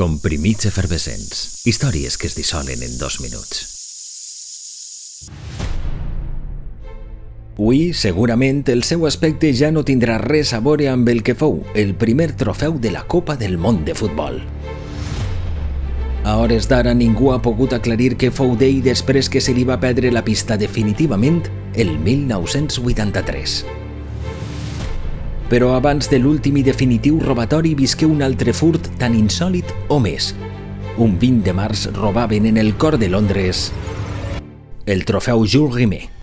Comprimits efervescents. Històries que es dissolen en dos minuts. Avui, segurament, el seu aspecte ja no tindrà res a veure amb el que fou el primer trofeu de la Copa del Món de Futbol. A hores d'ara ningú ha pogut aclarir què fou d'ell després que se li va perdre la pista definitivament el 1983. Però abans de l'últim i definitiu robatori visqué un altre furt tan insòlid o més. Un 20 de març robaven en el cor de Londres el trofeu Jules Rimet.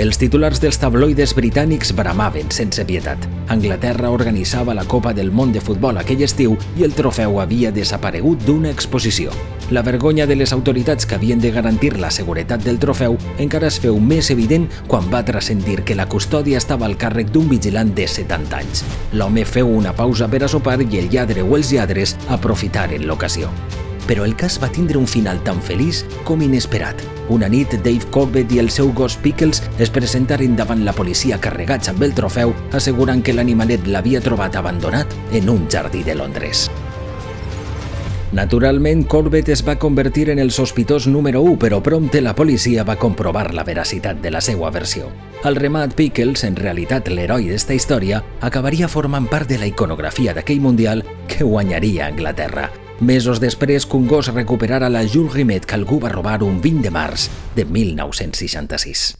Els titulars dels tabloides britànics bramaven sense pietat. Anglaterra organitzava la Copa del Món de Futbol aquell estiu i el trofeu havia desaparegut d'una exposició. La vergonya de les autoritats que havien de garantir la seguretat del trofeu encara es feu més evident quan va transcendir que la custòdia estava al càrrec d'un vigilant de 70 anys. L'home feu una pausa per a sopar i el lladre o els lladres aprofitaren l'ocasió però el cas va tindre un final tan feliç com inesperat. Una nit, Dave Corbett i el seu gos Pickles es presentaren davant la policia carregats amb el trofeu, assegurant que l'animalet l'havia trobat abandonat en un jardí de Londres. Naturalment, Corbett es va convertir en el sospitós número 1, però prompte la policia va comprovar la veracitat de la seva versió. Al remat, Pickles, en realitat l'heroi d'esta història, acabaria formant part de la iconografia d'aquell Mundial que guanyaria Anglaterra, mesos després que un gos recuperara la Jules Rimet que algú va robar un 20 de març de 1966.